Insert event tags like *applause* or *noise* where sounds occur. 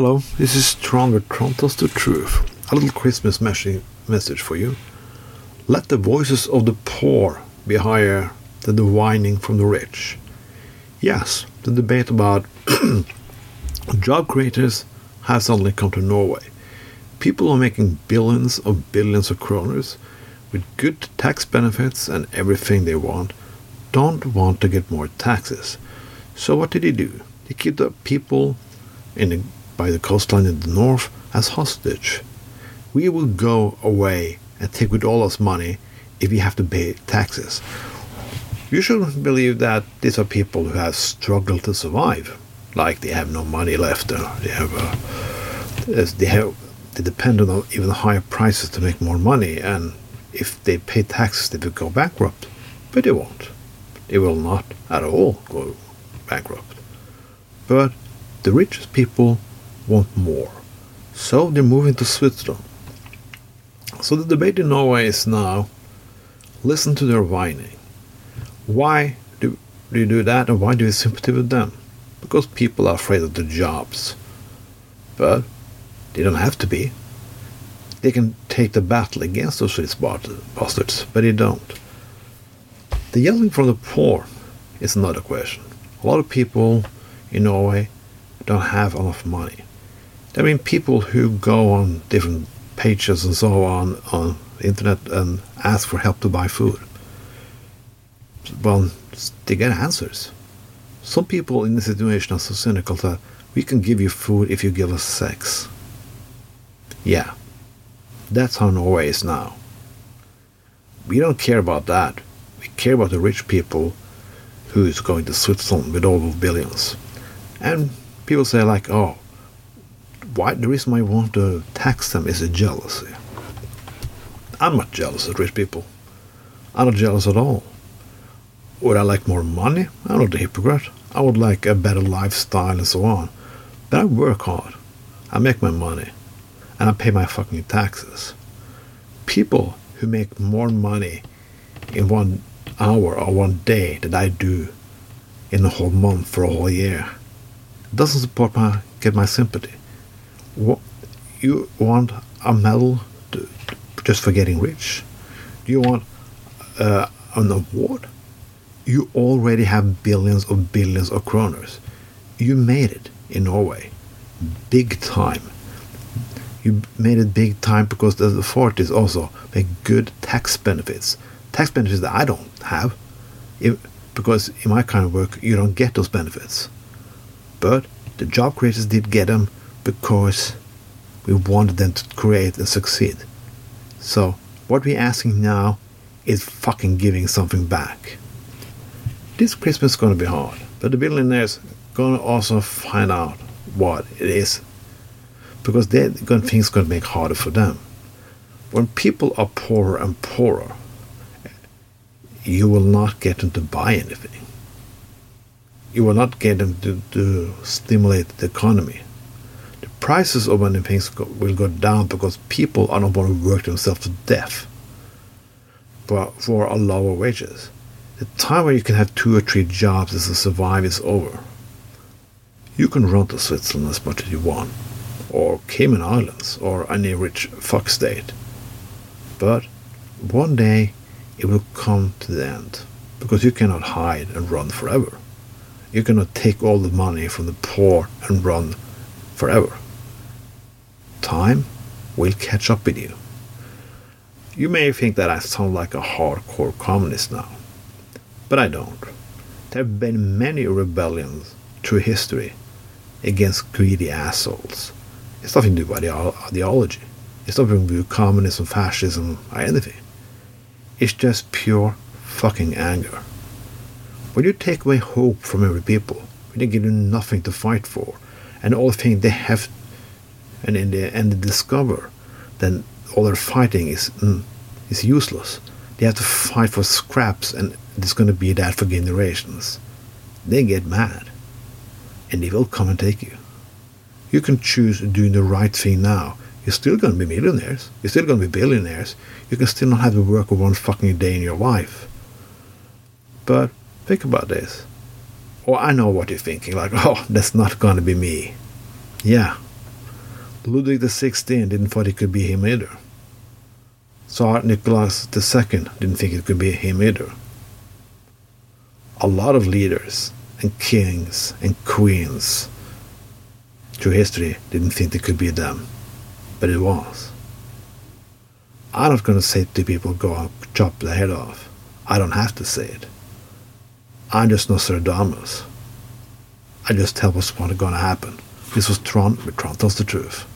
Hello, this is Tron Tron tells the truth. A little Christmas message for you. Let the voices of the poor be higher than the whining from the rich. Yes, the debate about *clears throat* job creators has suddenly come to Norway. People are making billions of billions of kroners with good tax benefits and everything they want, don't want to get more taxes. So what did he do? He keep the people in the by the coastline in the north as hostage. We will go away and take with all us money if we have to pay taxes. You should believe that these are people who have struggled to survive, like they have no money left. Uh, they have, uh, they have, they depend on even higher prices to make more money, and if they pay taxes, they will go bankrupt. But they won't. They will not at all go bankrupt. But the richest people want more. So they're moving to Switzerland. So the debate in Norway is now listen to their whining. Why do, do you do that and why do you sympathy with them? Because people are afraid of the jobs. But they don't have to be. They can take the battle against those Swiss bastards, but they don't. The yelling from the poor is another question. A lot of people in Norway don't have enough money. I mean, people who go on different pages and so on on the internet and ask for help to buy food. Well, they get answers. Some people in the situation are so cynical that we can give you food if you give us sex. Yeah, that's how Norway is now. We don't care about that. We care about the rich people who is going to Switzerland with all of billions. And people say like, oh, why the reason why I want to tax them is a jealousy. I'm not jealous of rich people. I'm not jealous at all. Would I like more money? I'm not a hypocrite. I would like a better lifestyle and so on. But I work hard. I make my money. And I pay my fucking taxes. People who make more money in one hour or one day than I do in a whole month for a whole year doesn't support my get my sympathy you want a medal to, just for getting rich? Do you want uh, an award? You already have billions of billions of kroners. You made it in Norway, big time. You made it big time because the authorities also make good tax benefits, tax benefits that I don't have, if, because in my kind of work you don't get those benefits. But the job creators did get them because we wanted them to create and succeed. So, what we're asking now is fucking giving something back. This Christmas is going to be hard, but the billionaires going to also find out what it is because they're think going to make harder for them. When people are poorer and poorer, you will not get them to buy anything. You will not get them to, to stimulate the economy prices of many things will go down because people are not going to work themselves to death for, for a lower wages. The time where you can have two or three jobs as to survive is over. You can run to Switzerland as much as you want, or Cayman Islands, or any rich fuck state. But one day it will come to the end, because you cannot hide and run forever. You cannot take all the money from the poor and run forever time will catch up with you. You may think that I sound like a hardcore communist now, but I don't. There have been many rebellions through history against greedy assholes. It's nothing to do with ideology. It's nothing to do with communism, fascism, or anything. It's just pure fucking anger. When you take away hope from every people, when they give them nothing to fight for, and all think they have and in the end they discover that all their fighting is mm, is useless. They have to fight for scraps, and it's going to be that for generations. They get mad, and they will come and take you. You can choose doing the right thing now. You're still going to be millionaires. You're still going to be billionaires. You can still not have to work one fucking day in your life. But think about this. Or oh, I know what you're thinking. Like, *laughs* oh, that's not going to be me. Yeah, Ludwig XVI didn't think it could be him either. Tsar Nicholas II didn't think it could be him either. A lot of leaders and kings and queens through history didn't think it could be them, but it was. I'm not going to say to people, go chop their head off. I don't have to say it. I'm just Nostradamus. I just tell us what's going to happen. This was Tron, but Tron tells the truth.